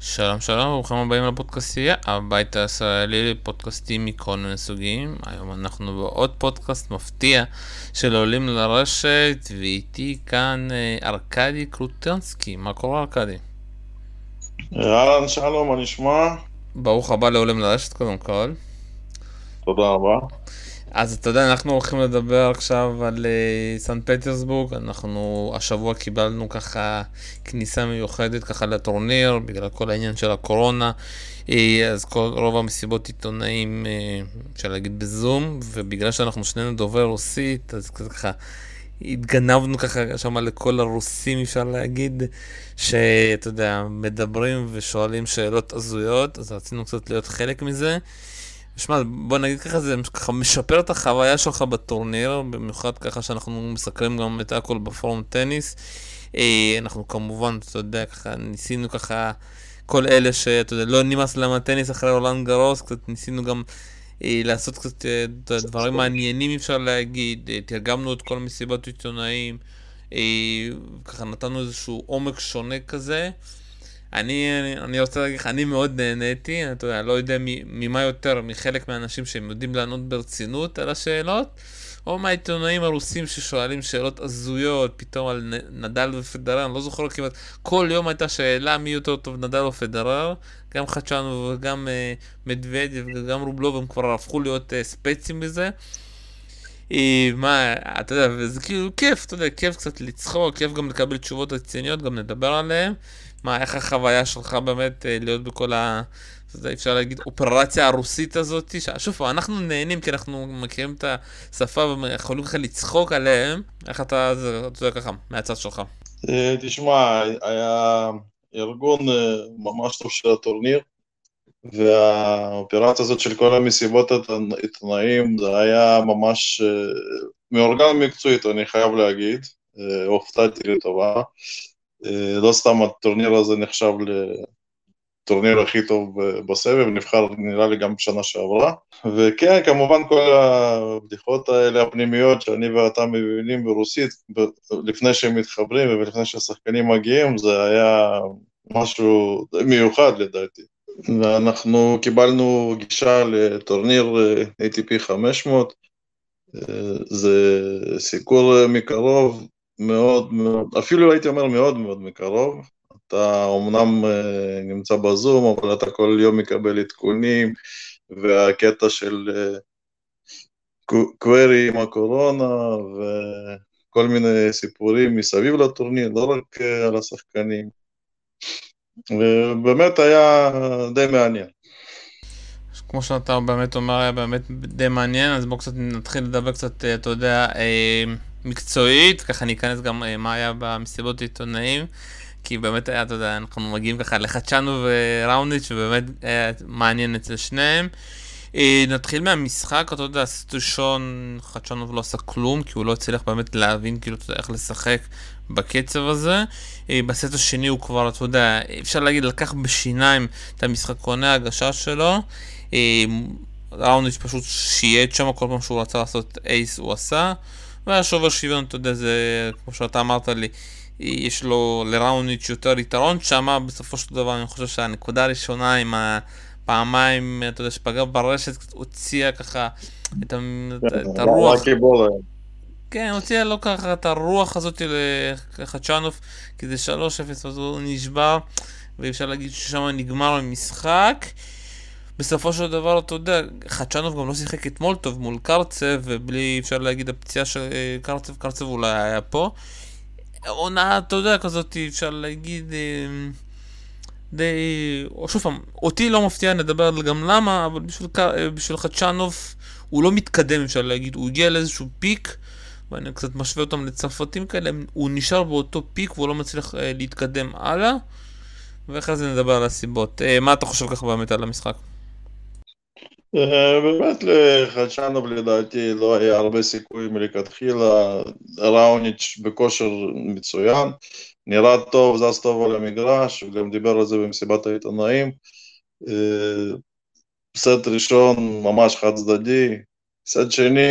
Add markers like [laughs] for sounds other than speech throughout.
שלום שלום, ברוכים הבאים לפודקאסטייה, הבית הישראלי לפודקאסטים מכל מיני סוגים. היום אנחנו בעוד פודקאסט מפתיע של עולים לרשת, ואיתי כאן אה, ארכדי קרוטנסקי. מה קורה ארכדי? אהלן, שלום, מה נשמע? ברוך הבא לעולים לרשת קודם כל. תודה רבה. אז אתה יודע, אנחנו הולכים לדבר עכשיו על uh, סן פטרסבורג, אנחנו השבוע קיבלנו ככה כניסה מיוחדת ככה לטורניר, בגלל כל העניין של הקורונה, uh, אז כל, רוב המסיבות עיתונאים, uh, אפשר להגיד בזום, ובגלל שאנחנו שנינו דובר רוסית, אז ככה התגנבנו ככה שם לכל הרוסים, אפשר להגיד, שאתה יודע, מדברים ושואלים שאלות הזויות, אז רצינו קצת להיות חלק מזה. שמע, בוא נגיד ככה, זה ככה משפר את החוויה שלך בטורניר, במיוחד ככה שאנחנו מסקרים גם את הכל בפורום טניס. אה, אנחנו כמובן, אתה יודע, ככה ניסינו ככה, כל אלה שאתה יודע, לא נמאס להם הטניס אחרי רולנד גרוס, קצת ניסינו גם אה, לעשות קצת אה, דברים מעניינים אפשר להגיד, תרגמנו את כל מסיבת עיתונאים, ככה נתנו איזשהו עומק שונה כזה. אני, אני, רוצה להגיד לך, אני מאוד נהניתי, אתה יודע, לא יודע ממה יותר, מחלק מהאנשים שהם יודעים לענות ברצינות על השאלות, או מהעיתונאים הרוסים ששואלים שאלות הזויות, פתאום על נדל ופדרר, אני לא זוכר כמעט, כל יום הייתה שאלה מי יותר טוב, נדל או פדרר, גם חדשנו וגם uh, מדוודיה וגם רובלוב, הם כבר הפכו להיות uh, ספצים בזה. Uh, מה, אתה יודע, וזה כאילו כיף, אתה יודע, כיף קצת לצחוק, כיף גם לקבל תשובות רציניות, גם נדבר עליהן. מה, איך החוויה שלך באמת אה, להיות בכל ה... אפשר להגיד, אופרציה הרוסית הזאת, שוב, אנחנו נהנים כי אנחנו מכירים את השפה ויכולים ככה לצחוק עליהם, איך אתה, אתה יודע ככה, מהצד שלך. אה, תשמע, היה ארגון אה, ממש טוב של הטורניר, והאופרציה הזאת של כל המסיבות העיתונאים, זה היה ממש מאורגן מקצועית, אני חייב להגיד, הופתעתי לטובה. אה, לא סתם הטורניר הזה נחשב לטורניר הכי טוב בסבב, נבחר נראה לי גם בשנה שעברה. וכן, כמובן כל הבדיחות האלה הפנימיות שאני ואתה מבינים ברוסית, לפני שהם מתחברים ולפני שהשחקנים מגיעים, זה היה משהו מיוחד לדעתי. ואנחנו קיבלנו גישה לטורניר אה, ATP 500, אה, זה סיקור מקרוב, מאוד מאוד, אפילו הייתי אומר מאוד מאוד מקרוב. אתה אומנם uh, נמצא בזום, אבל אתה כל יום מקבל עדכונים, והקטע של uh, קווירי עם הקורונה, וכל מיני סיפורים מסביב לטורניר, לא רק uh, על השחקנים. ובאמת היה די מעניין. כמו שאתה באמת אומר, היה באמת די מעניין, אז בואו קצת נתחיל לדבר קצת, אתה יודע, מקצועית, ככה אני אכנס גם אה, מה היה במסיבות עיתונאים, כי באמת היה, אתה יודע, אנחנו מגיעים ככה לחדשנו וראוניץ' ובאמת היה מעניין אצל שניהם. אה, נתחיל מהמשחק, אתה יודע, הסט ראשון, חדשנוב לא עשה כלום, כי הוא לא הצליח באמת להבין כאילו, איך לשחק בקצב הזה. אה, בסט השני הוא כבר, אתה יודע, אפשר להגיד, לקח בשיניים את המשחקוני ההגשה שלו. ראוניץ' פשוט שייט שם, כל פעם שהוא רצה לעשות אייס הוא עשה. והשובר שוויון, אתה יודע, זה, כמו שאתה אמרת לי, יש לו לראוניץ' יותר יתרון שמה, בסופו של דבר אני חושב שהנקודה הראשונה עם הפעמיים, אתה יודע, שפגע ברשת, הוציאה ככה את, את הרוח. כן, הוציאה לו ככה את הרוח הזאת לחדשנוף, כי זה 3-0, אז הוא נשבר, ואי אפשר להגיד ששם נגמר המשחק. בסופו של דבר, אתה יודע, חדשנוב גם לא שיחק אתמול טוב מול קרצב, ובלי, אפשר להגיד, הפציעה של אה, קרצב, קרצב אולי היה פה. עונה, אתה יודע, כזאת, אפשר להגיד, אה, די... שוב פעם, אותי לא מפתיע, נדבר גם למה, אבל בשביל, אה, בשביל חדשנוב הוא לא מתקדם, אפשר להגיד, הוא הגיע לאיזשהו פיק, ואני קצת משווה אותם לצרפתים כאלה, הוא נשאר באותו פיק והוא לא מצליח להתקדם הלאה, ואחרי זה נדבר על הסיבות. מה אתה חושב ככה באמת על המשחק? אה, באמת לחדשנוב לדעתי לא היה הרבה סיכוי מלכתחילה, ראוניץ' בכושר מצוין, נראה טוב, זז טוב על המגרש, הוא גם דיבר על זה במסיבת העיתונאים. אה, סט ראשון ממש חד צדדי, סט שני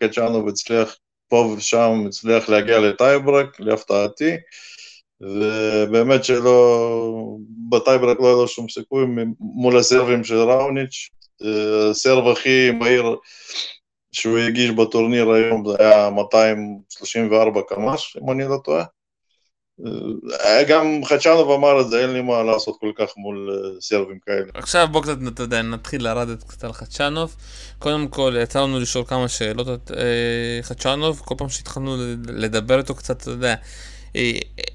קצ'אנוב הצליח פה ושם, הצליח להגיע לטייברק, להפתעתי, ובאמת שלא, בטייברק לא היה לו שום סיכוי מול הסרבים של ראוניץ', הסרב הכי מהיר שהוא הגיש בטורניר היום זה היה 234 קמ"ש, אם אני לא טועה. גם חדשנוב אמר את זה, אין לי מה לעשות כל כך מול אה, סרבים כאלה. עכשיו בוא קצת, אתה יודע, נתחיל לרדת קצת על חדשנוב. קודם כל, יצא לנו לשאול כמה שאלות על אה, חדשנוב, כל פעם שהתחלנו לדבר איתו קצת, אתה יודע, אה,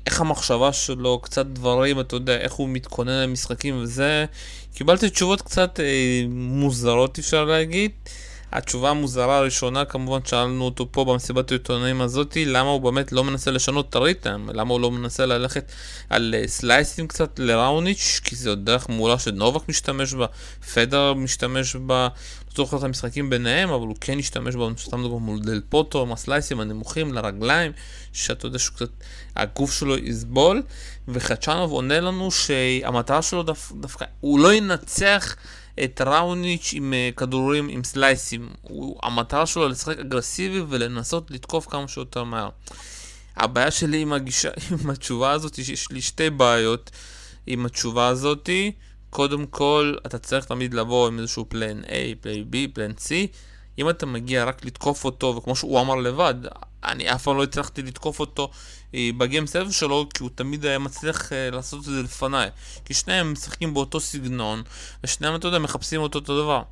איך המחשבה שלו, קצת דברים, אתה יודע, איך הוא מתכונן למשחקים וזה, קיבלתי תשובות קצת מוזרות, אפשר להגיד. התשובה המוזרה הראשונה כמובן שאלנו אותו פה במסיבת העיתונאים הזאתי למה הוא באמת לא מנסה לשנות את הריתם? למה הוא לא מנסה ללכת על אה, סלייסים קצת לראוניץ' כי זו דרך מעולה שנובק משתמש בה פדר משתמש בה זוכר את המשחקים ביניהם אבל הוא כן השתמש בה סתם דוגמא מול דל פוטו עם הסלייסים הנמוכים לרגליים שאתה יודע שקצת הגוף שלו יסבול וחדשנוב עונה לנו שהמטרה שלו דו, דווקא הוא לא ינצח את ראוניץ' עם uh, כדורים, עם סלייסים. הוא, המטרה שלו לשחק אגרסיבי ולנסות לתקוף כמה שיותר מהר. הבעיה שלי עם, הגישה, [laughs] עם התשובה הזאת, יש לי שתי בעיות עם התשובה הזאת. קודם כל, אתה צריך תמיד לבוא עם איזשהו פלן A, פלן B, פלן C. אם אתה מגיע רק לתקוף אותו, וכמו שהוא אמר לבד, אני אף פעם לא הצלחתי לתקוף אותו אה, בגיים סבב שלו, כי הוא תמיד היה מצליח אה, לעשות את זה לפניי. כי שניהם משחקים באותו סגנון, ושניהם, אתה יודע, מחפשים אותו אותו דבר.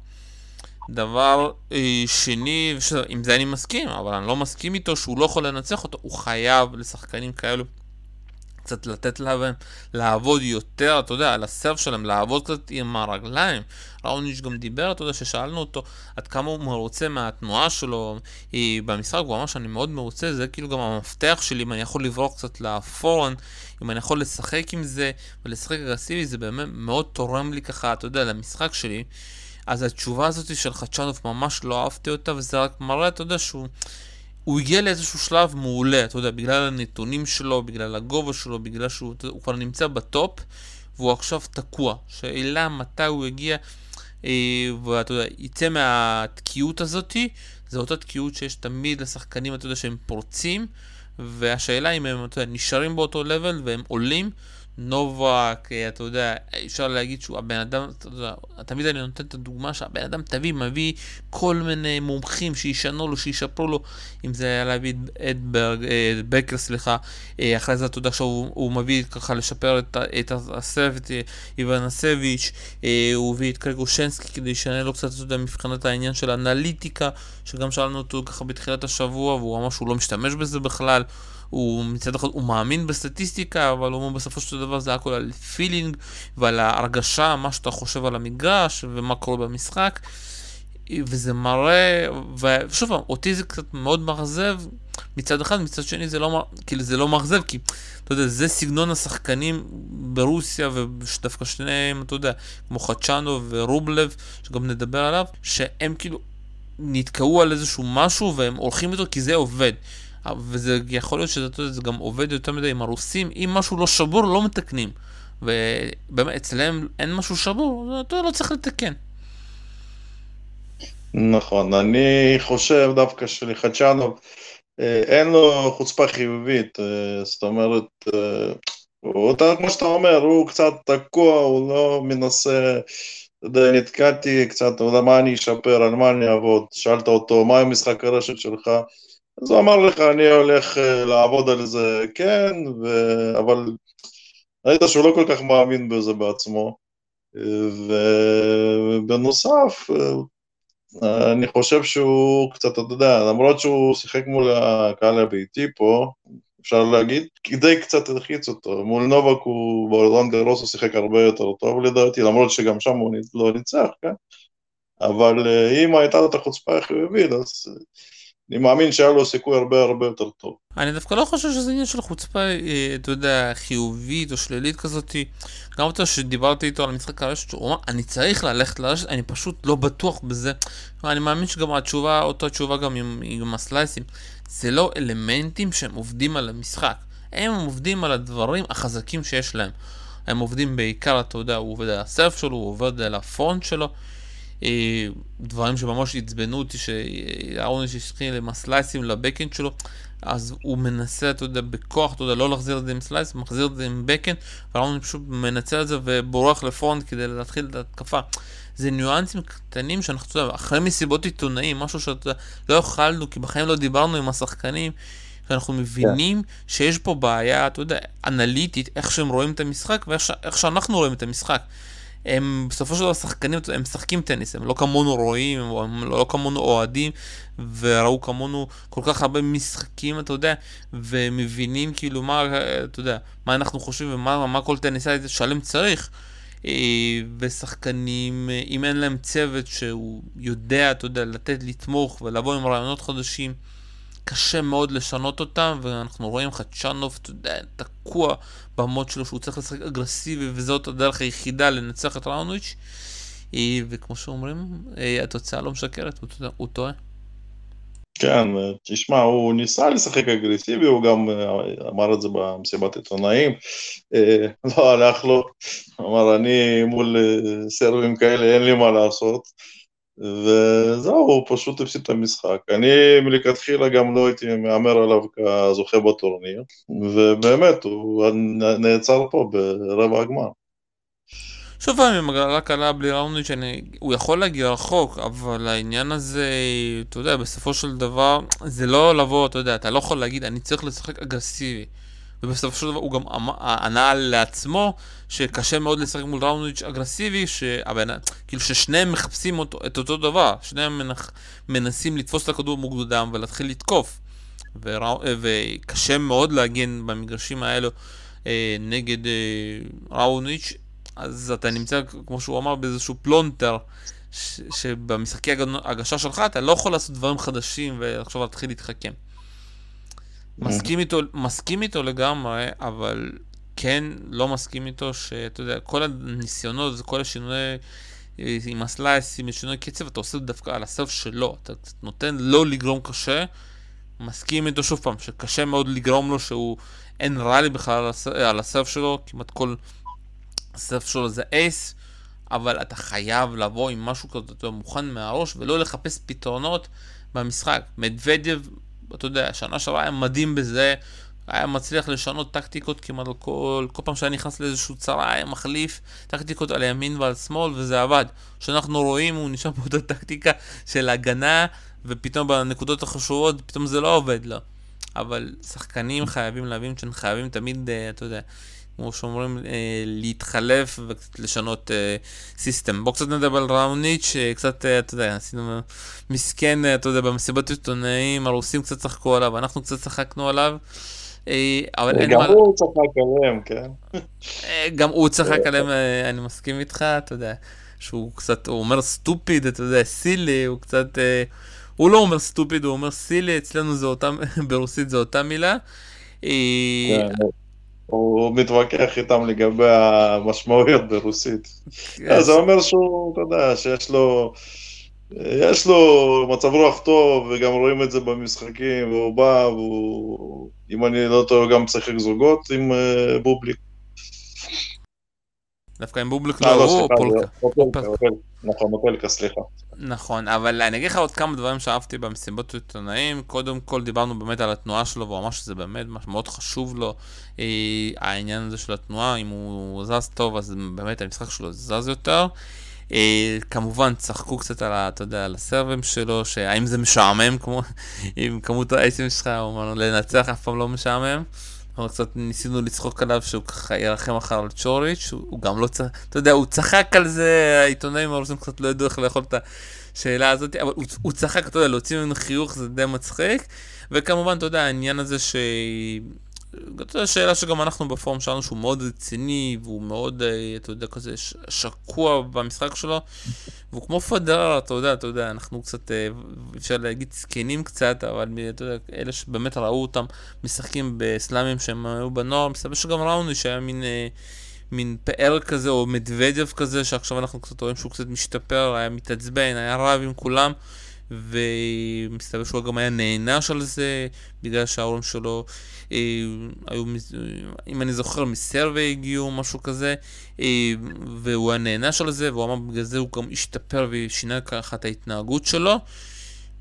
דבר אה, שני, עם זה אני מסכים, אבל אני לא מסכים איתו שהוא לא יכול לנצח אותו, הוא חייב לשחקנים כאלו קצת לתת להם לעבוד יותר, אתה יודע, על הסרף שלהם, לעבוד קצת עם הרגליים. ראוניץ' גם דיבר, אתה יודע, ששאלנו אותו עד כמה הוא מרוצה מהתנועה שלו היא במשחק, הוא אמר שאני מאוד מרוצה, זה כאילו גם המפתח שלי, אם אני יכול לברוח קצת לפורן, אם אני יכול לשחק עם זה ולשחק אגרסיבי, זה באמת מאוד תורם לי ככה, אתה יודע, למשחק שלי. אז התשובה הזאת של חדשנוב ממש לא אהבתי אותה, וזה רק מראה, אתה יודע, שהוא... הוא הגיע לאיזשהו שלב מעולה, אתה יודע, בגלל הנתונים שלו, בגלל הגובה שלו, בגלל שהוא כבר נמצא בטופ, והוא עכשיו תקוע. שאלה מתי הוא יגיע, אה, ואתה יודע, יצא מהתקיעות הזאתי, זו אותה תקיעות שיש תמיד לשחקנים, אתה יודע, שהם פורצים, והשאלה אם הם, אתה יודע, נשארים באותו לבל והם עולים, נובק, אה, אתה יודע, אפשר להגיד שהוא הבן אדם, אתה יודע, תמיד אני נותן את הדוגמה שהבן אדם תביא, מביא כל מיני מומחים שישנו לו, שישפרו לו, אם זה היה להביא את אה, בקר, סליחה, אה, אחרי זה אתה יודע שהוא מביא ככה לשפר את, את הסרט, איוונסביץ', הוא הביא את קרגושנסקי כדי שישנה לו קצת, אתה יודע, מבחינת העניין של אנליטיקה, שגם שאלנו אותו ככה בתחילת השבוע, והוא אמר שהוא לא משתמש בזה בכלל. הוא מצד אחד, הוא מאמין בסטטיסטיקה, אבל הוא אומר בסופו של דבר זה הכל על פילינג ועל ההרגשה, מה שאתה חושב על המגרש ומה קורה במשחק. וזה מראה, ושוב פעם, אותי זה קצת מאוד מאכזב מצד אחד, מצד שני זה לא, כאילו זה לא מאכזב, כי אתה יודע, זה סגנון השחקנים ברוסיה, ודווקא שניהם, אתה יודע, כמו חדשנו ורובלב, שגם נדבר עליו, שהם כאילו נתקעו על איזשהו משהו והם הולכים איתו כי זה עובד. וזה יכול להיות שזה זה גם עובד יותר מדי עם הרוסים, אם משהו לא שבור לא מתקנים. ובאמת אצלם אין משהו שבור, אתה לא צריך לתקן. נכון, אני חושב דווקא שלחדשנוב אה, אין לו חוצפה חיובית, אה, זאת אומרת, אה, הוא, כמו שאתה אומר, הוא קצת תקוע, הוא לא מנסה, אתה יודע, נתקעתי קצת, יודע, מה אני אשפר, על מה אני אעבוד, שאלת אותו, מה המשחק הרשת שלך, אז הוא אמר לך, אני הולך אה, לעבוד על זה, כן, ו... אבל ראית שהוא לא כל כך מאמין בזה בעצמו. ובנוסף, אה, אני חושב שהוא קצת, אתה יודע, למרות שהוא שיחק מול הקהל הביתי פה, אפשר להגיד, כדי קצת הלחיץ אותו. מול נובק הוא, באורלנד גרוס הוא שיחק הרבה יותר טוב לדעתי, למרות שגם שם הוא לא ניצח, כן? אבל אה, אם הייתה לו את החוצפה החיובית, אז אני מאמין שהיה לו סיכוי הרבה הרבה יותר טוב. אני דווקא לא חושב שזה עניין של חוצפה, אה, אתה יודע, חיובית או שלילית כזאת. גם אותו שדיברתי איתו על משחק הרשת, הוא אמר, אני צריך ללכת לרשת, אני פשוט לא בטוח בזה. אני מאמין שגם התשובה, אותה תשובה גם עם, עם ה sliceים. זה לא אלמנטים שהם עובדים על המשחק. הם עובדים על הדברים החזקים שיש להם. הם עובדים בעיקר, אתה יודע, הוא עובד על ה serve שלו, הוא עובד על ה forehand שלו. אה, דברים שממש עצבנו אותי, שראוניץ' התחיל עם ה sliceים ל backhand שלו, אז הוא מנסה, אתה יודע, בכוח, אתה יודע, לא להחזיר את זה עם slice, מחזיר את זה עם backhand, וראוניץ' פשוט מנצל את זה ובורח ל front כדי להתחיל את ההתקפה. זה ניואנסים קטנים שאנחנו, אתה יודע, אחרי מסיבות עיתונאים, משהו שאתה לא יכלנו, כי בחיים לא דיברנו עם השחקנים, שאנחנו מבינים yeah. שיש פה בעיה, אתה יודע, אנליטית, איך שהם רואים את המשחק ואיך שאנחנו רואים את המשחק. הם בסופו של דבר שחקנים, הם משחקים טניס, הם לא כמונו רואים, הם לא כמונו אוהדים, וראו כמונו כל כך הרבה משחקים, אתה יודע, ומבינים כאילו מה, אתה יודע, מה אנחנו חושבים ומה מה כל טניסאי שלם צריך. אה, ושחקנים, אה, אם אין להם צוות שהוא יודע, אתה יודע, לתת, לתמוך ולבוא עם רעיונות חדשים, קשה מאוד לשנות אותם, ואנחנו רואים חדשנוב, אתה יודע, תקוע במוד שלו שהוא צריך לשחק אגרסיבי, וזאת הדרך היחידה לנצח את ראונוביץ', אה, וכמו שאומרים, התוצאה לא משקרת, הוא טועה. כן, תשמע, הוא ניסה לשחק אגרסיבי, הוא גם אה, אמר את זה במסיבת עיתונאים, אה, לא הלך לו, אמר, אני מול אה, סרבים כאלה אין לי מה לעשות, וזהו, הוא פשוט הפסיד את המשחק. אני מלכתחילה גם לא הייתי מהמר עליו כזוכה בטורניר, ובאמת, הוא נעצר פה ברבע הגמר. שוב פעם, עם הגרלה קלה בלי ראונד, שאני... הוא יכול להגיע רחוק, אבל העניין הזה, אתה יודע, בסופו של דבר, זה לא לבוא, אתה יודע, אתה לא יכול להגיד, אני צריך לשחק אגרסיבי. ובסופו של דבר הוא גם ענה לעצמו שקשה מאוד לשחק מול ראונדיץ' אגרסיבי, שהבן, כאילו ששניהם מחפשים אותו, את אותו דבר, שניהם מנח, מנסים לתפוס את הכדור מוקדם ולהתחיל לתקוף. ורא, וקשה מאוד להגן במגרשים האלו אה, נגד אה, ראוניץ', אז אתה נמצא, כמו שהוא אמר, באיזשהו פלונטר, ש- שבמשחקי הגשה שלך אתה לא יכול לעשות דברים חדשים ועכשיו להתחיל להתחכם. מסכים איתו, מסכים איתו לגמרי, אבל כן לא מסכים איתו שאתה יודע, כל הניסיונות, כל השינוי אה, עם הסלייס, עם שינוי קצב, אתה עושה דווקא על הסרף שלו, אתה נותן לו לגרום קשה, מסכים איתו שוב פעם, שקשה מאוד לגרום לו שהוא אין ריאלי בכלל על הסרף שלו, כמעט כל הסרף שלו זה אייס, אבל אתה חייב לבוא עם משהו כזה, אתה מוכן מהראש, ולא לחפש פתרונות במשחק. מדוודיו, אתה יודע, שנה שעברה היה מדהים בזה, היה מצליח לשנות טקטיקות כמעט כל, כל פעם שהיה נכנס לאיזשהו צרה, היה מחליף טקטיקות על ימין ועל שמאל, וזה עבד. כשאנחנו רואים, הוא נשאר [laughs] באותה טקטיקה של הגנה, ופתאום בנקודות החשובות, פתאום זה לא עובד לו. אבל שחקנים חייבים להבין שהם חייבים תמיד, אה, אתה יודע, כמו שאומרים, אה, להתחלף וקצת לשנות אה, system. בואו קצת נדבר על ראוניץ', קצת, אה, אתה יודע, עשינו מסכן, אה, אתה יודע, במסיבות עיתונאים, הרוסים קצת צחקו עליו, אנחנו קצת צחקנו עליו. אה, אבל אין מה... גם הוא צחק עליהם, כן. אה, גם הוא צחק עליהם, אה, אני מסכים איתך, אתה יודע, שהוא קצת, הוא אומר stupid, אתה יודע, silly, הוא קצת... אה, הוא לא אומר stupid, הוא אומר silly, אצלנו זה אותה, [laughs] ברוסית זה אותה מילה. אה. הוא מתווכח איתם לגבי המשמעויות ברוסית. אז זה אומר שהוא, אתה יודע, שיש לו... יש לו מצב רוח טוב, וגם רואים את זה במשחקים, והוא בא, והוא, אם אני לא טועה, גם משחק זוגות עם uh, בובליק. דווקא עם בובליק לא, לא הוא פולקה. נכון, אופלקה, סליחה. נכון, אבל אני אגיד לך עוד כמה דברים שאהבתי במסיבות עיתונאים. קודם כל דיברנו באמת על התנועה שלו, והוא אמר שזה באמת מאוד חשוב לו, אה, העניין הזה של התנועה, אם הוא זז טוב, אז באמת המשחק שלו זז יותר. אה, כמובן, צחקו קצת על, אתה יודע, על הסרבים שלו, שהאם זה משעמם כמו [laughs] עם כמות האייסים שלך, הוא אמר, לנצח אף פעם לא משעמם. אנחנו קצת ניסינו לצחוק עליו שהוא ככה ירחם אחר על צ'וריץ', הוא גם לא צחק, אתה יודע, הוא צחק על זה, העיתונאים הרוסים קצת לא ידעו איך לאכול את השאלה הזאת, אבל הוא, הוא צחק, אתה יודע, להוציא ממנו חיוך זה די מצחיק, וכמובן, אתה יודע, העניין הזה ש... זו שאלה שגם אנחנו בפורום שלנו שהוא מאוד רציני והוא מאוד, אה, אתה יודע, כזה שקוע במשחק שלו והוא כמו פדרר, אתה יודע, אתה יודע, אנחנו קצת, אה, אפשר להגיד זקנים קצת, אבל אתה יודע, אלה שבאמת ראו אותם משחקים בסלאמים שהם היו בנוער, מסתבר שגם ראוני שהיה מין, אה, מין פאר כזה או מדוודיו כזה, שעכשיו אנחנו קצת רואים שהוא קצת משתפר, היה מתעצבן, היה רב עם כולם. ומסתבר שהוא גם היה נענש על זה, בגלל שההורים שלו אה, היו, אם אני זוכר, מסרווה הגיעו, משהו כזה, אה, והוא היה נענש על זה, והוא אמר בגלל זה הוא גם השתפר ושינה ככה את ההתנהגות שלו.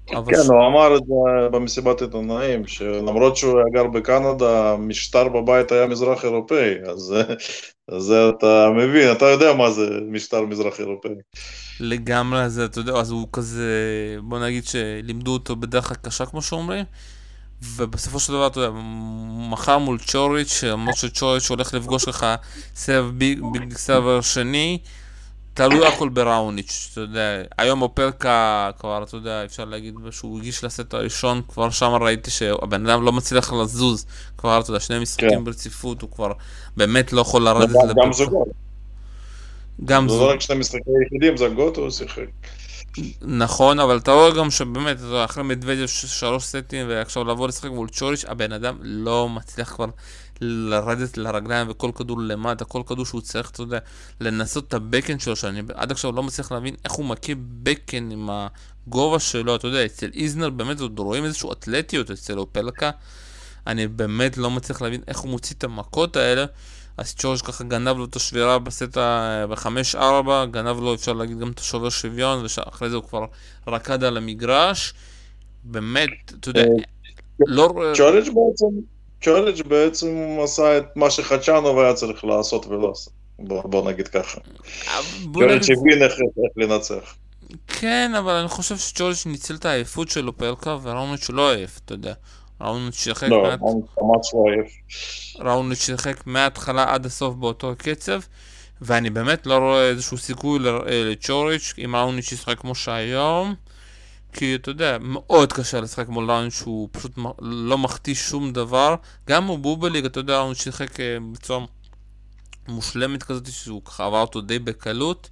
כן, ש... הוא אמר את זה במסיבת עיתונאים, שלמרות שהוא היה גר בקנדה, המשטר בבית היה מזרח אירופאי, אז זה אתה מבין, אתה יודע מה זה משטר מזרח אירופאי. לגמרי, אז אתה יודע, אז הוא כזה, בוא נגיד שלימדו אותו בדרך הקשה, כמו שאומרים, ובסופו של דבר, אתה יודע, מחר מול צ'וריץ', למרות שצ'וריץ' הולך לפגוש לך סבב ביג סרבר שני, תלוי הכל בראוניץ', אתה יודע, היום אופרקה כבר, אתה יודע, אפשר להגיד שהוא הגיש לסט הראשון, כבר שם ראיתי שהבן אדם לא מצליח לזוז, כבר, אתה יודע, שני משחקים כן. ברציפות, הוא כבר באמת לא יכול לרדת לפרקה. גם זוגות. גם זוגות. זה לא רק שני משחקים יחידים, זוגות הוא שיחק. נכון, אבל אתה רואה גם שבאמת, אחרי מדוודיו שלוש סטים ועכשיו לבוא לשחק מול צ'וריץ', הבן אדם לא מצליח כבר לרדת לרגליים וכל כדור למטה, כל כדור שהוא צריך, אתה יודע, לנסות את הבקן שלו, שאני עד עכשיו לא מצליח להבין איך הוא מכה בקן עם הגובה שלו, אתה יודע, אצל איזנר באמת עוד רואים איזושהי אתלטיות אצל אופלקה, אני באמת לא מצליח להבין איך הוא מוציא את המכות האלה. אז צ'ורג' ככה גנב לו את השבירה בסט ב-5-4, גנב לו אפשר להגיד גם את השובר שוויון, ואחרי זה הוא כבר רקד על המגרש. באמת, אתה יודע, לא... צ'ורג' בעצם, צ'ורג' בעצם עשה את מה שחדשנוב היה צריך לעשות ולא עשה. בוא, בוא נגיד ככה. צ'ורג' הבין איך לנצח. כן, אבל אני חושב שצ'ורג' ניצל את העייפות שלו פרקה, וראונו שלא עייף, אתה יודע. ראוניץ' שיחק לא, מעט... ממש לא עייף. שיחק מההתחלה עד הסוף באותו קצב, ואני באמת לא רואה איזשהו סיכוי אה, לצ'וריץ' אם ראוניץ' ישחק כמו שהיום. כי אתה יודע, מאוד קשה לשחק מול ראוניץ' שהוא פשוט לא מחטיא שום דבר. גם הוא בובליג, אתה יודע, ראוניץ' שיחק אה, בצורה מושלמת כזאת, שהוא ככה עבר אותו די בקלות,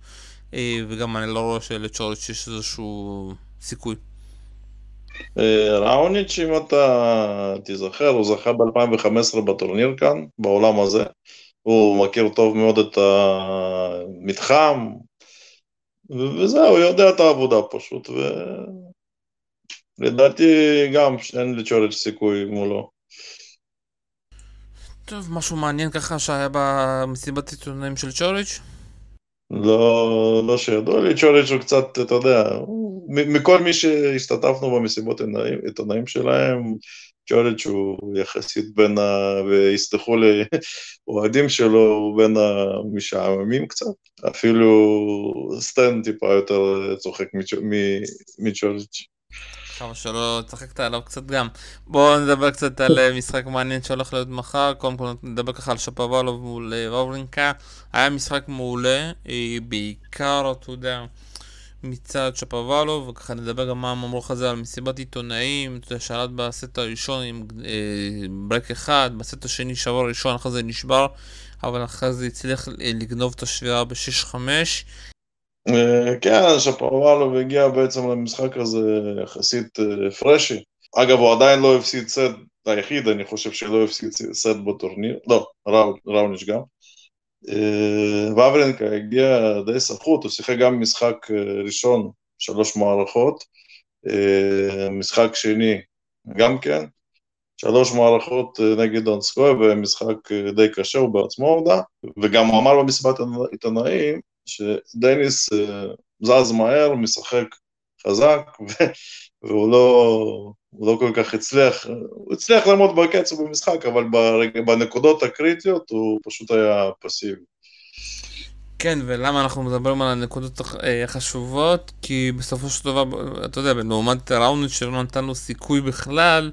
אה, וגם אני לא רואה שלצ'וריץ' יש איזשהו סיכוי. אה, ראוניץ', אם אתה תיזכר, הוא זכה ב-2015 בטורניר כאן, בעולם הזה. הוא מכיר טוב מאוד את המתחם, וזהו, הוא יודע את העבודה פשוט, ולדעתי גם אין לצ'ורץ' סיכוי מולו. טוב, משהו מעניין ככה שהיה במסיבת עיתונאים של צ'וריץ'? לא, לא שידוע לי, צ'וריץ' הוא קצת, אתה יודע, מכל מי שהשתתפנו במסיבות עיתונאים שלהם, צ'וריץ' הוא יחסית בין ה... ויסלחו לי [laughs] אוהדים שלו, הוא בין המשעממים קצת, אפילו סטן טיפה יותר צוחק מצ'וריץ'. כמה שלא צחקת עליו קצת גם. בואו נדבר קצת על אה, משחק מעניין שהולך להיות מחר. קודם כל נדבר ככה על שפוואלוב מול אה, וורינקה. היה משחק מעולה, אה, בעיקר, אתה יודע, מצד שפובאלוב, וככה נדבר גם מה אמרו לך זה על מסיבת עיתונאים, אתה יודע, שלט בסט הראשון עם אה, break אחד, בסט השני שבר ראשון, אחרי זה נשבר, אבל אחרי זה הצליח לגנוב את השבירה ב-6-5. אה, כן, שפובאלוב הגיע בעצם למשחק הזה יחסית אה, fresh. אגב, הוא עדיין לא הפסיד סט, היחיד, אני חושב שלא הפסיד סט בטורניר, לא, ראוניש גם. אה, וברנקה הגיע די סחוט, הוא שיחק גם משחק ראשון, שלוש מערכות, משחק שני גם כן, שלוש מערכות נגד דונסקוי ומשחק די קשה, הוא בעצמו הודה, וגם הוא אמר במסיבת עיתונאים שדניס אה, זז מהר, משחק חזק, [laughs] והוא לא, לא כל כך הצליח, הוא הצליח לעמוד בקצב במשחק, אבל בנקודות הקריטיות הוא פשוט היה פסיבי. כן, ולמה אנחנו מדברים על הנקודות החשובות? כי בסופו של דבר, אתה יודע, לעומת ראונד שלא נתן לו סיכוי בכלל,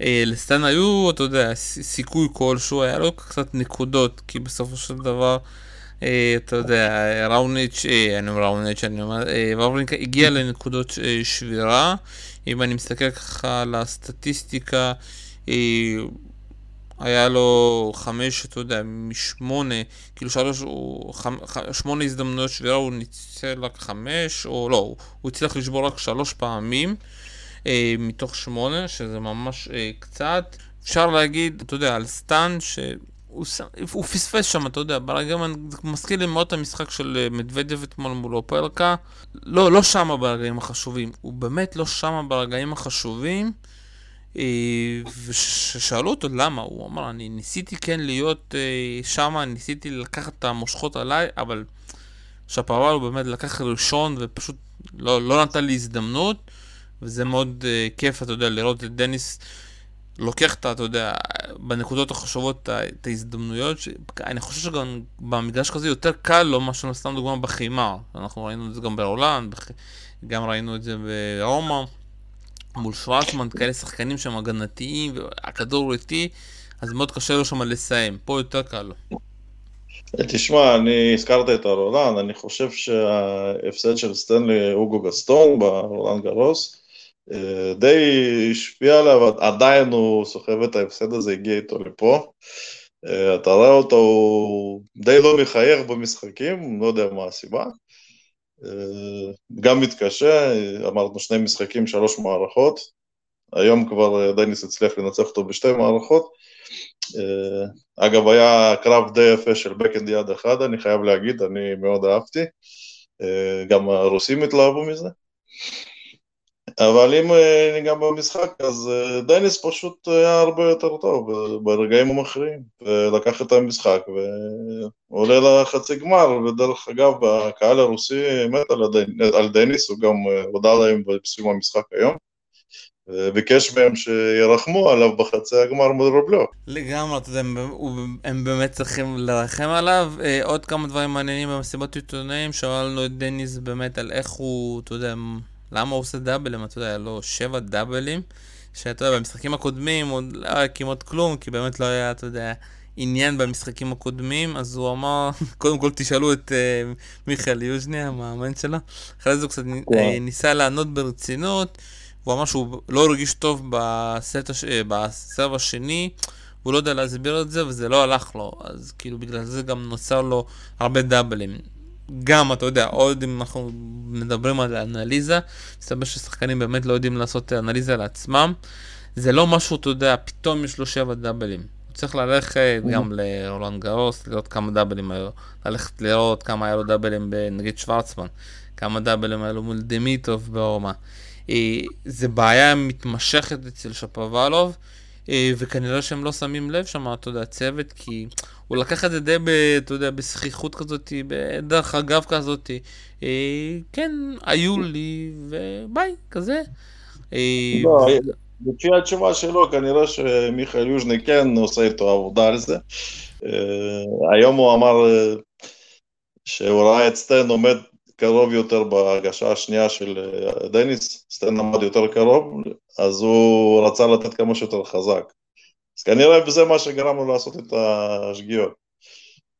אה, לסטן היו, אתה יודע, סיכוי כלשהו, היה לו קצת נקודות, כי בסופו של דבר... אה, אתה יודע, ראוניץ', אה, אני אומר ראוניץ', אני אומר, אה, וורלינקה הגיע לנקודות שבירה. אם אני מסתכל ככה על הסטטיסטיקה, היה לו חמש, אתה יודע, משמונה, כאילו שלוש, שמונה הזדמנויות שבירה, הוא ניצל רק חמש, או לא, הוא הצליח לשבור רק שלוש פעמים מתוך שמונה, שזה ממש קצת. אפשר להגיד, אתה יודע, על סטאן, ש... הוא, פספס שם, אתה יודע, ברגעים, זה מזכיר לי מאוד את המשחק של אה, מדוודב אתמול מול אופלקה. לא, לא שם ברגעים החשובים, הוא באמת לא שם ברגעים החשובים. אה, ושאלו אותו למה, הוא אמר, אני ניסיתי כן להיות אה, שם, ניסיתי לקחת את המושכות עליי, אבל שפרוול הוא באמת לקח ראשון ופשוט לא, לא נתן לי הזדמנות. וזה מאוד כיף, אתה יודע, לראות את דניס לוקח את, אתה יודע, בנקודות החשובות את ההזדמנויות, ש... אני חושב שגם במגרש כזה יותר קל לו מאשר סתם דוגמא בחימה. אנחנו ראינו את זה גם בהולנד, בח... גם ראינו את זה ברומא, מול שוורצמן, כאלה שחקנים שהם הגנתיים, והכדור איטי, אז מאוד קשה לו שם לסיים. פה יותר קל לו. תשמע, אני הזכרת את הרולנד, אני חושב שההפסד של סטנלי אוגו גסטון ברולנד גרוס, די השפיע עליו, עדיין הוא סוחב את ההפסד הזה, הגיע איתו לפה. אה, אתה רואה אותו, הוא די לא מחייך במשחקים, לא יודע מה הסיבה. אה, גם מתקשה, אמרנו שני משחקים, שלוש מערכות. היום כבר דניס הצליח לנצח אותו בשתי מערכות. אגב, היה קרב די יפה של בקאנד יד אחד, אני חייב להגיד, אני מאוד אהבתי. גם הרוסים התלהבו מזה. אבל אם אה, ניגע במשחק, אז אה, דניס פשוט היה הרבה יותר טוב ברגעים המכריעים, ולקח את המשחק ועולה לחצי גמר, ודרך אגב, הקהל הרוסי מת על, הדנ... על דניס, הוא גם אה, הודה להם בסיום המשחק היום. וביקש מהם שירחמו עליו בחצי הגמר מול רובלו. לגמרי, אתה יודע, הם באמת צריכים לרחם עליו. עוד כמה דברים מעניינים במסיבות עיתונאים, שאלנו את דניס באמת על איך הוא, אתה יודע, למה הוא עושה דאבלים? אתה יודע, היה לו שבע דאבלים, שאתה יודע, במשחקים הקודמים הוא לא היה כמעט כלום, כי באמת לא היה, אתה יודע, עניין במשחקים הקודמים, אז הוא אמר, [laughs] קודם כל תשאלו את uh, מיכאל יוז'ני, המאמן שלה, אחרי זה הוא קצת yeah. אה, ניסה לענות ברצינות, הוא אמר שהוא לא הרגיש טוב בסט הש... אה, בסרב השני, הוא לא יודע להסביר את זה, וזה לא הלך לו, אז כאילו בגלל זה גם נוצר לו הרבה דאבלים. גם, אתה יודע, עוד אם אנחנו מדברים על אנליזה, מסתבר ששחקנים באמת לא יודעים לעשות אנליזה לעצמם. זה לא משהו, אתה יודע, פתאום יש לו שבע דאבלים. הוא צריך ללכת גם לרולנד גאוס, לראות כמה דאבלים היו, ללכת לראות כמה היה לו דאבלים בנגיד שוורצמן, כמה דאבלים היו לו מול דמיטוב ברומא. אה, זה בעיה מתמשכת אצל שפוואלוב. אה, וכנראה שהם לא שמים לב שם, אתה יודע, צוות, כי הוא לקח את זה די, ב, אתה יודע, בזכיחות כזאת, בדרך אגב כזאת. אה, כן, היו לי, וביי, כזה. אה, לא, לפי התשובה שלו, כנראה שמיכאל יוז'ני כן עושה איתו עבודה על זה. היום הוא אמר שהוא ראה את סטן עומד קרוב יותר בהגשה השנייה של אה, דניס, סטן עמד יותר קרוב, אז הוא רצה לתת כמה שיותר חזק. אז כנראה זה מה שגרם לו לעשות את השגיאות.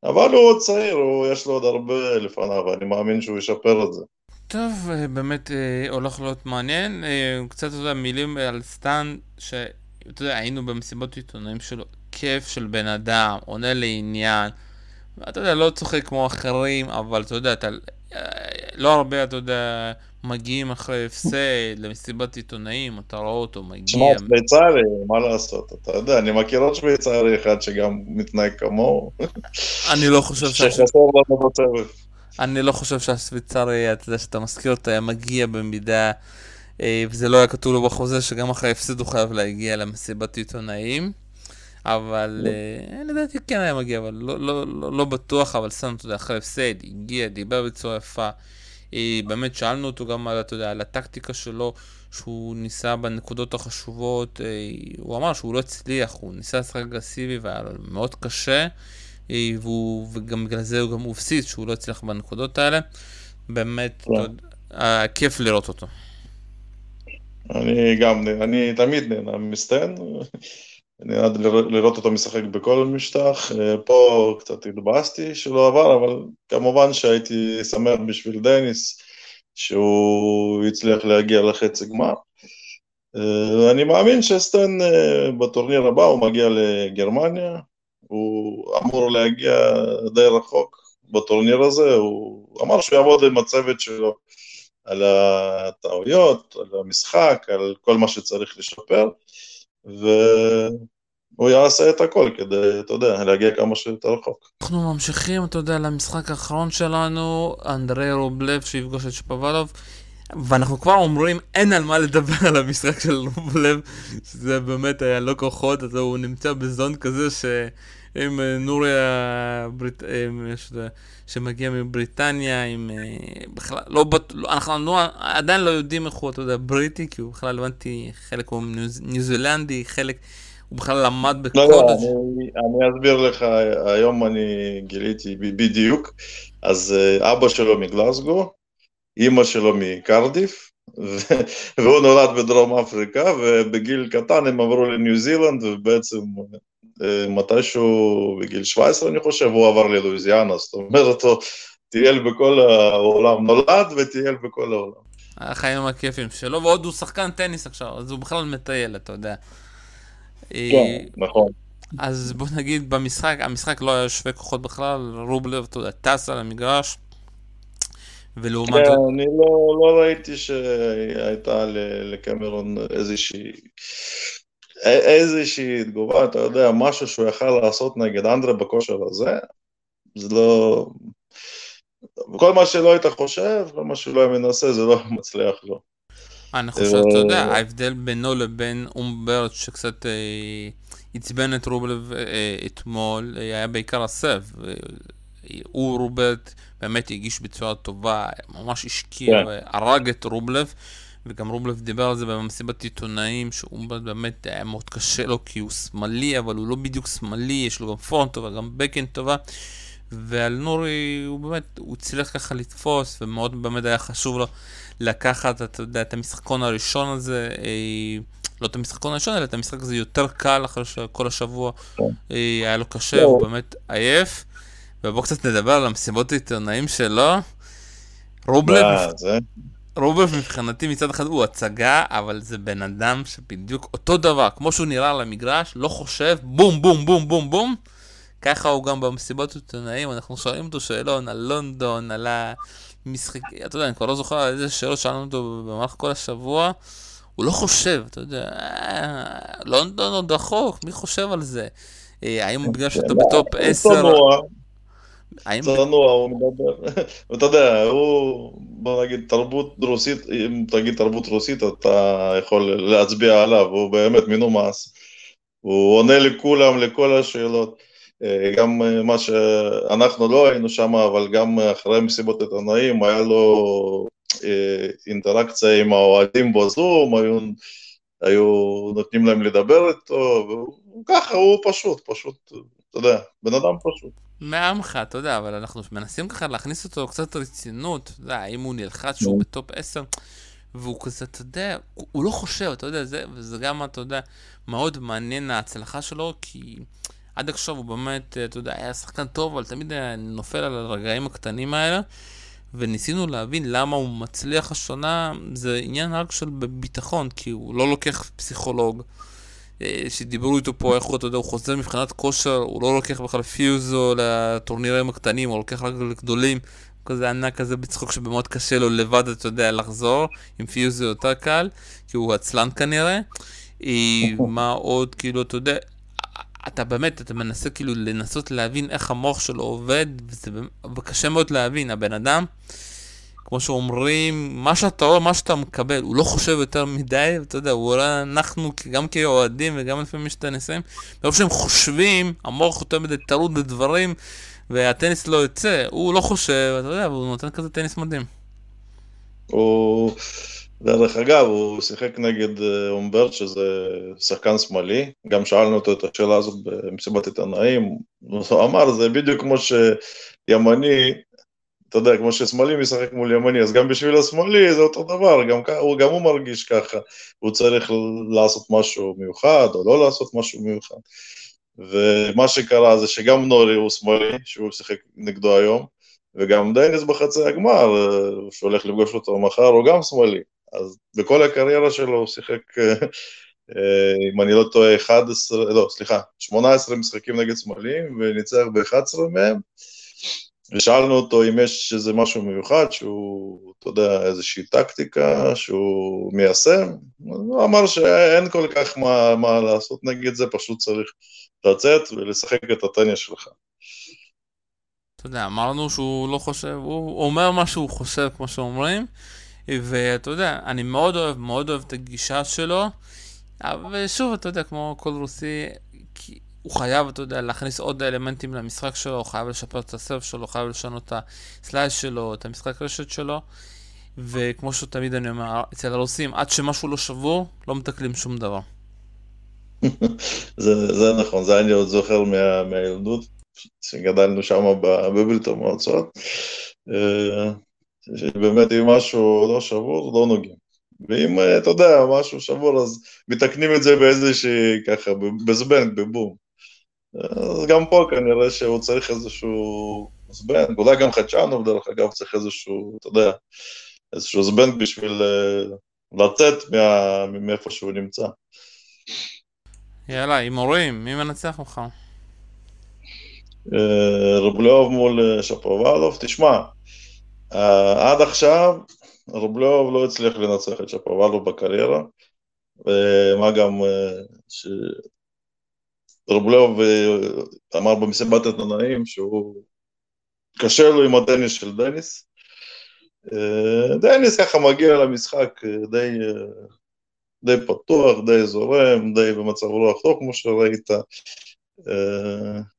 אבל הוא עוד צעיר, הוא, יש לו עוד הרבה לפניו, ואני מאמין שהוא ישפר את זה. טוב, אה, באמת אה, הולך להיות מעניין. קצת, אתה יודע, מילים על סטן, שאתה יודע, היינו במסיבות עיתונאים שלו, כיף של בן אדם, עונה לעניין. אתה יודע, לא צוחק כמו אחרים, אבל אתה יודע, אתה לא הרבה, אתה יודע, מגיעים אחרי הפסד [laughs] למסיבת עיתונאים, אתה רואה אותו מגיע. תשמע, שוויצרי, מה לעשות, אתה יודע, אני מכיר עוד שוויצרי אחד שגם מתנהג כמוהו. [laughs] אני לא חושב ש... שחסר לנו בצוות. אני לא חושב שהשוויצרי, אתה יודע, שאתה מזכיר אותו, היה מגיע במידה, אה, וזה לא היה כתוב לו בחוזה, שגם אחרי הפסד הוא חייב להגיע למסיבת עיתונאים. אבל אה, לדעתי כן היה מגיע, אבל לא, לא, לא, לא בטוח, אבל שם, אתה יודע, אחרי הפסד, הגיע, דיבר בצורה יפה. אה, באמת שאלנו אותו גם על, אתה יודע, על הטקטיקה שלו, שהוא ניסה בנקודות החשובות, אה, הוא אמר שהוא לא הצליח, הוא ניסה לשחק אגרסיבי והיה לו מאוד קשה, והוא, וגם בגלל זה הוא גם הופסיד, שהוא לא הצליח בנקודות האלה. באמת, yeah. יודע, כיף לראות אותו. אני גם, אני תמיד נהנה מסטן. נראה לראות אותו משחק בכל משטח, אה, פה קצת התבאסתי שלא עבר, אבל כמובן שהייתי שמח בשביל דניס שהוא הצליח להגיע לחצי גמר. אה, אני מאמין שסטן אה, בטורניר הבא הוא מגיע לגרמניה, הוא אמור להגיע די רחוק בטורניר הזה, הוא אמר שהוא יעבוד עם הצוות שלו על הטעויות, על המשחק, על כל מה שצריך לשפר. והוא יעשה את הכל כדי, אתה יודע, להגיע כמה שיותר רחוק. אנחנו ממשיכים, אתה יודע, למשחק האחרון שלנו, אנדרי רובלב שיפגוש את שפוולוב. ואנחנו כבר אומרים, אין על מה לדבר על המשחק של רובלב, שזה באמת היה לא כוחות, אז הוא נמצא בזון כזה ש... עם אה, נורי הברית... אה, שמגיע מבריטניה, עם... בכלל, לא לא, אנחנו לא, עדיין לא יודעים איך הוא, אתה יודע, בריטי, כי הוא בכלל הבנתי, חלק הוא ניו זילנדי, חלק... הוא בכלל למד בקודש. לא, לא, אני, אני אסביר לך, היום אני גיליתי בדיוק, אז אבא שלו מגלסגו, אימא שלו מקרדיף, והוא נולד בדרום אפריקה, ובגיל קטן הם עברו לניו זילנד, ובעצם אה, מתישהו בגיל 17 אני חושב, הוא עבר ללואיזיאנה, זאת אומרת, הוא טייל בכל העולם, נולד וטייל בכל העולם. החיים הכיפים שלו, ועוד הוא שחקן טניס עכשיו, אז הוא בכלל מטייל, אתה יודע. כן, נכון. אז בוא נגיד במשחק, המשחק לא היה שווה כוחות בכלל, רובלב, אתה יודע, טס על המגרש. ולעומת... כן, אני לא, לא ראיתי שהייתה לקמרון איזושהי... איזושהי תגובה, אתה יודע, משהו שהוא יכל לעשות נגד אנדרה בכושר הזה, זה לא... כל מה שלא היית חושב, כל מה שלא היה מנסה, זה לא מצליח לו. אני חושב, אתה יודע, אה, ההבדל בינו לבין אומברט שקצת אה, עצבן את רובלב אה, אתמול, היה בעיקר הסב. הוא רוברט באמת הגיש בצורה טובה, ממש השקיע כן. והרג את רובלב, וגם רובלב דיבר על זה במסיבת עיתונאים, שהוא באמת היה מאוד קשה לו כי הוא שמאלי, אבל הוא לא בדיוק שמאלי, יש לו גם פורן טובה, גם בקן טובה. ועל נורי הוא באמת, הוא הצליח ככה לתפוס, ומאוד באמת היה חשוב לו לקחת, אתה יודע, את המשחקון הראשון הזה, אה, לא את המשחקון הראשון, אלא את המשחק הזה יותר קל אחרי שכל השבוע כן. אה, היה לו קשה, הוא באמת עייף. ובואו קצת נדבר על המסיבות העיתונאים שלו. רובלב, רובלב מבחינתי מצד אחד הוא הצגה, אבל זה בן אדם שבדיוק אותו דבר, כמו שהוא נראה על המגרש, לא חושב, בום בום בום בום בום. ככה הוא גם במסיבות עיתונאים, אנחנו שואלים אותו שאלון על לונדון, על המשחק, אתה יודע, אני כבר לא זוכר על איזה שאלות שאלנו אותו במהלך כל השבוע. הוא לא חושב, אתה יודע, אה, לונדון עוד רחוק, מי חושב על זה? אה, האם בגלל שאתה בטופ 10... צנוע, הוא מדבר, [laughs] אתה יודע, הוא, בוא נגיד, תרבות רוסית, אם תגיד תרבות רוסית, אתה יכול להצביע עליו, הוא באמת מנומס. הוא עונה לכולם, לכל השאלות. אה, גם אה, מה שאנחנו לא היינו שם, אבל גם אחרי מסיבות עיתונאים, היה לו אה, אינטראקציה עם האוהדים בזום, היו, היו נותנים להם לדבר איתו, וככה הוא פשוט, פשוט, אתה יודע, בן אדם פשוט. מעמך, אתה יודע, אבל אנחנו מנסים ככה להכניס אותו קצת רצינות, אתה יודע, האם הוא נלחץ שהוא בטופ 10, והוא כזה, אתה יודע, הוא לא חושב, אתה יודע, זה, וזה גם, אתה יודע, מאוד מעניין ההצלחה שלו, כי עד עכשיו הוא באמת, אתה יודע, היה שחקן טוב, אבל תמיד היה נופל על הרגעים הקטנים האלה, וניסינו להבין למה הוא מצליח השנה, זה עניין רק של ביטחון, כי הוא לא לוקח פסיכולוג. אה, שדיברו איתו פה, איך הוא, אתה יודע, הוא חוזר מבחינת כושר, הוא לא לוקח בכלל פיוזו לטורנירים הקטנים, הוא לוקח רק לגדולים, כזה ענק כזה בצחוק שבמאוד קשה לו לבד, אתה יודע, לחזור, עם פיוזו יותר קל, כי הוא עצלן כנראה. אה, מה עוד, כאילו, אתה יודע, אתה באמת, אתה מנסה כאילו לנסות להבין איך המוח שלו עובד, וזה קשה מאוד להבין, הבן אדם. כמו שאומרים, מה שאתה רואה, מה שאתה מקבל, הוא לא חושב יותר מדי, אתה יודע, הוא רואה, אנחנו גם כאוהדים וגם לפעמים יש טניסאים, ברוב שהם חושבים, המוח יותר מדי טרוד בדברים, והטניס לא יוצא, הוא לא חושב, אתה יודע, והוא נותן כזה טניס מדהים. הוא, דרך אגב, הוא שיחק נגד אה, אומברט, שזה שחקן שמאלי, גם שאלנו אותו את השאלה הזאת במסיבת עיתונאים, הוא אמר, זה בדיוק כמו שימני אתה יודע, כמו ששמאלי משחק מול ימני, אז גם בשביל השמאלי זה אותו דבר, גם, גם הוא מרגיש ככה, הוא צריך לעשות משהו מיוחד או לא לעשות משהו מיוחד. ומה שקרה זה שגם נורי הוא שמאלי, שהוא שיחק נגדו היום, וגם דניס בחצי הגמר, שהולך לפגוש אותו מחר, הוא גם שמאלי. אז בכל הקריירה שלו הוא שיחק, אה, אם אני לא טועה, 11, לא, סליחה, 18 משחקים נגד שמאליים, וניצח ב-11 מהם. ושאלנו אותו אם יש איזה משהו מיוחד, שהוא, אתה יודע, איזושהי טקטיקה שהוא מיישם, הוא אמר שאין כל כך מה, מה לעשות נגד זה, פשוט צריך לצאת ולשחק את הטניה שלך. אתה יודע, אמרנו שהוא לא חושב, הוא אומר מה שהוא חושב, כמו שאומרים, ואתה יודע, אני מאוד אוהב, מאוד אוהב את הגישה שלו, אבל שוב, אתה יודע, כמו כל רוסי, הוא חייב, אתה יודע, להכניס עוד אלמנטים למשחק שלו, הוא חייב לשפר את הסרף שלו, הוא חייב לשנות את הסלייס שלו, את המשחק רשת שלו. וכמו שתמיד אני אומר, אצל הרוסים, עד שמשהו לא שבור, לא מתקלים שום דבר. זה, זה נכון, זה אני עוד זוכר מה, מהילדות, שגדלנו שם בברית המועצות. אה, שבאמת אם משהו לא שבור, לא נוגעים. ואם, אה, אתה יודע, משהו שבור, אז מתקנים את זה באיזושהי, ככה, בזבנג, בבום. אז גם פה כנראה שהוא צריך איזשהו זבנג, אולי גם חדשנוב, דרך אגב, צריך איזשהו, אתה יודע, איזשהו זבנג בשביל אה, לצאת מאיפה שהוא נמצא. יאללה, הימורים, מי מנצח מחר? אה, רובלוב מול שפובלוב, תשמע, עד עכשיו רובלוב לא הצליח לנצח את שפובלוב בקריירה, ומה גם שרובלוב אמר במסיבת עיתונאים שהוא קשה לו עם הטניס של דניס. דניס ככה מגיע למשחק די, די פתוח, די זורם, די במצב רוח טוב כמו שראית.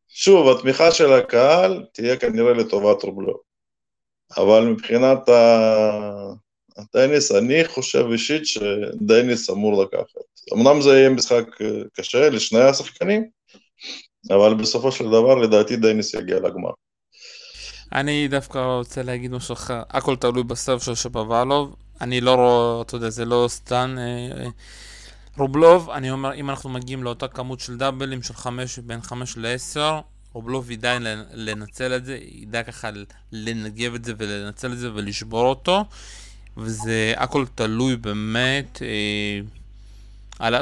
שוב, התמיכה של הקהל תהיה כנראה לטובת רובלוב. אבל מבחינת הטניס, אני חושב אישית שדניס אמור לקחת. אמנם זה יהיה משחק קשה לשני השחקנים, אבל בסופו של דבר לדעתי דניס יגיע לגמר. אני דווקא רוצה להגיד משהו אחר, הכל תלוי בסרב של שפוואלוב, אני לא רואה, אתה יודע, זה לא סטן. אה, אה, רובלוב, אני אומר, אם אנחנו מגיעים לאותה כמות של דאבלים של חמש, בין חמש לעשר, רובלוב ידע לנצל את זה, ידע ככה לנגב את זה ולנצל את זה ולשבור אותו, וזה הכל תלוי באמת. אה,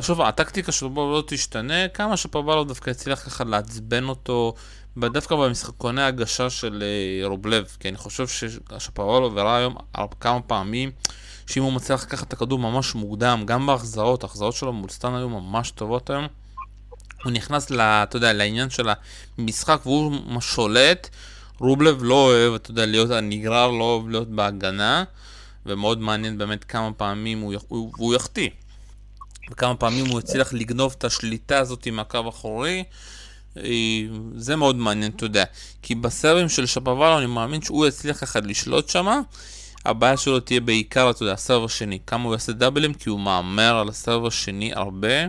שוב, הטקטיקה של רובלוב לא תשתנה, כמה שפבלוב דווקא יצליח ככה לעצבן אותו, דווקא במשחקוני הגשה של אה, רובלב, כי אני חושב שפבלוב הראה היום כמה פעמים שאם הוא מצליח לקחת את הכדור ממש מוקדם, גם בהחזרות, ההחזרות שלו מול סטן היו ממש טובות היום. הוא נכנס, לה, אתה יודע, לעניין של המשחק והוא שולט. רובלב לא אוהב, אתה יודע, להיות הנגרר, לא אוהב להיות בהגנה, ומאוד מעניין באמת כמה פעמים הוא, הוא, הוא יחטיא. וכמה פעמים הוא הצליח לגנוב את השליטה הזאת מהקו האחורי. אה, זה מאוד מעניין, אתה יודע. כי בסרבים של שפוואלו אני מאמין שהוא יצליח ככה לשלוט שמה. הבעיה שלו תהיה בעיקר, אתה יודע, הסרב השני. כמה הוא יעשה דאבלים, כי הוא מהמר על הסרב השני הרבה.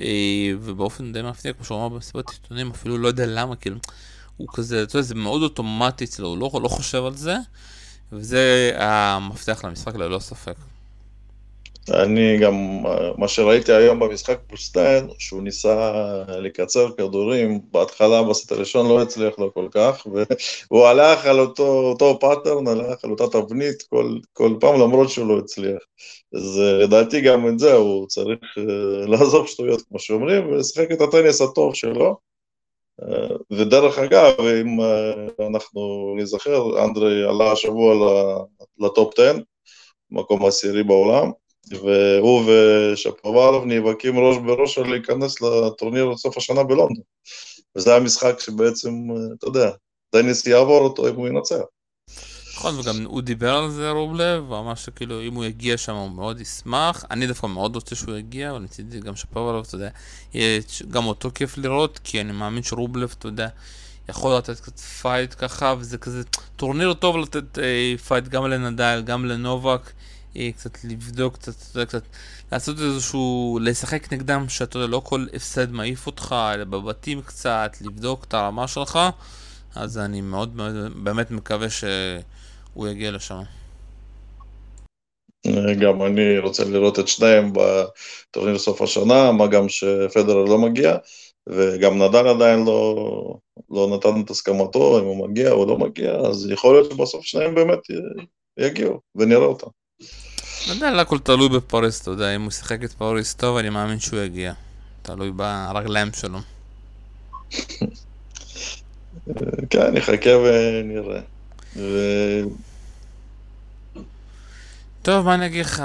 אה, ובאופן די מפתיע, כמו שהוא אמר במסיבת עיתונים, אפילו לא יודע למה, כאילו, הוא כזה, אתה יודע, זה מאוד אוטומטי אצלו, הוא לא, לא חושב על זה, וזה המפתח למשחק ללא ספק. אני גם, מה שראיתי היום במשחק פוסטיין, שהוא ניסה לקצר כדורים, בהתחלה בסט הראשון לא הצליח לו כל כך, והוא הלך על אותו, אותו pattern, הלך על אותה תבנית כל, כל פעם, למרות שהוא לא הצליח. אז לדעתי גם את זה הוא צריך uh, [laughs] לעזוב שטויות, כמו שאומרים, ולשחק את הטניס הטוב שלו. Uh, ודרך אגב, אם אנחנו נזכר, אנדרי עלה השבוע לטופ 10, מקום עשירי בעולם. והוא ושפובלוב נאבקים ראש בראש על להיכנס לטורניר עד סוף השנה בלונדון. וזה המשחק שבעצם, אתה יודע, דניס יעבור אותו אם הוא ינצח. נכון, וגם הוא דיבר על זה רובלב, הוא אמר שכאילו אם הוא יגיע שם הוא מאוד ישמח. אני דווקא מאוד רוצה שהוא יגיע, אבל מצידי גם שפובלוב, אתה יודע, גם אותו כיף לראות, כי אני מאמין שרובלב, אתה יודע, יכול לתת קצת fight ככה, וזה כזה טורניר טוב לתת אה, fight גם לנדל, גם לנובק. אה, קצת לבדוק, קצת, קצת לעשות איזשהו, לשחק נגדם, שאתה יודע, לא כל הפסד מעיף אותך, אלא באמת קצת, לבדוק את הרמה שלך, אז אני מאוד מאוד באמת מקווה שהוא יגיע לשם. גם אני רוצה לראות את שניהם בטורניר סוף השנה, מה גם שפדרר לא מגיע, וגם נדל עדיין לא, לא נתן את הסכמתו, אם הוא מגיע או לא מגיע, אז יכול להיות שבסוף שניהם באמת יגיעו, ונראה אותם. לא יודע, הכל תלוי בפריס, אתה יודע, אם הוא שיחק את פריס טוב, אני מאמין שהוא יגיע. תלוי ברגליים שלו. כן, נחכה ונראה. טוב, מה אני אגיד לך,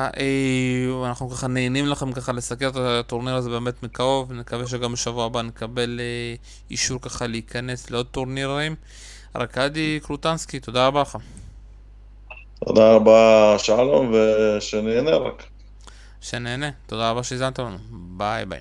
אנחנו ככה נהנים לכם ככה לסקר את הטורניר הזה באמת מקרוב, נקווה שגם בשבוע הבא נקבל אה, אישור ככה להיכנס לעוד טורנירים. ארכדי קלוטנסקי, תודה רבה לך. תודה רבה שלום ושנהנה רק. שנהנה, תודה רבה שהזנת לנו, ביי ביי.